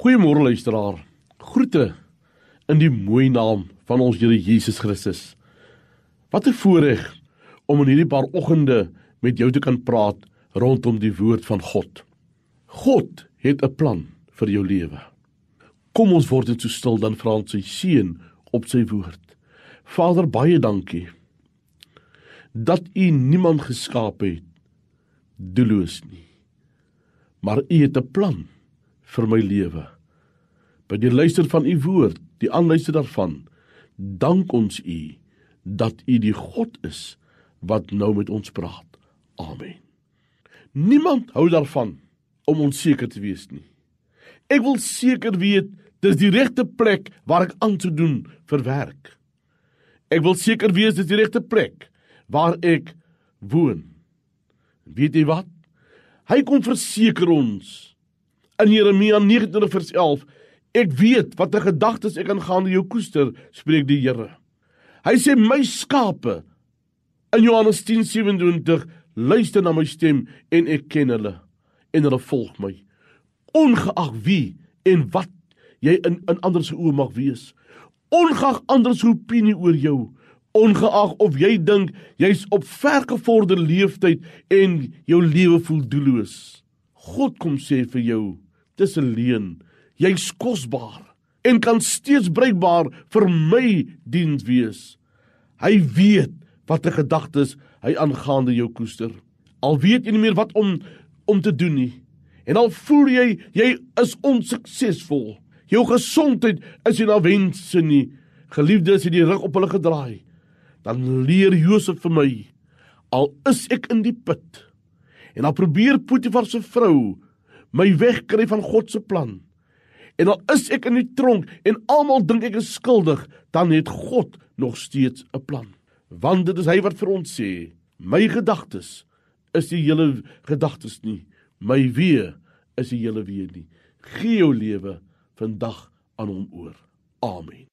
Goeiemôre luisteraar. Groete in die mooi naam van ons Here Jesus Christus. Wat 'n voorreg om in hierdie paar oggende met jou te kan praat rondom die woord van God. God het 'n plan vir jou lewe. Kom ons word net so stil dan vra ons sy seën op sy woord. Vader, baie dankie dat U niemand geskaap het doelloos nie. Maar U het 'n plan vir my lewe. By die luister van u woord, die aanluister daarvan, dank ons u dat u die God is wat nou met ons praat. Amen. Niemand hou daarvan om onseker te wees nie. Ek wil seker weet dis die regte plek waar ek aan te doen vir werk. Ek wil seker wees dis die regte plek waar ek woon. Weet jy wat? Hy kom verseker ons in Jeremia 29:11 Ek weet wat 'n gedagtes ek aangaande jou koester, spreek die Here. Hy sê my skape in Johannes 10:27 luister na my stem en ek ken hulle en hulle volg my. Ongeag wie en wat jy in in ander se oë mag wees, ongeag ander se opinie oor jou, ongeag of jy dink jy's op vergevorderde leeftyd en jou lewe voel doelloos. God kom sê vir jou dis 'n leuen. Jy's kosbaar en kan steeds bruikbaar vir my diens wees. Hy weet watter gedagtes hy aangaande jou koester. Al weet jy nie meer wat om om te doen nie. En al voel jy jy is onsuksesvol. Jou gesondheid is nie na wense nie. Geliefdes het die rug op hulle gedraai. Dan leer Josef vir my al is ek in die put en al probeer Potifar se vrou my wegkry van God se plan. En al is ek in die tronk en almal dink ek is skuldig, dan het God nog steeds 'n plan. Want dit is hy wat vir ons sê, my gedagtes is die hele gedagtes nie, my wee is die hele wee nie. Gee jou lewe vandag aan hom oor. Amen.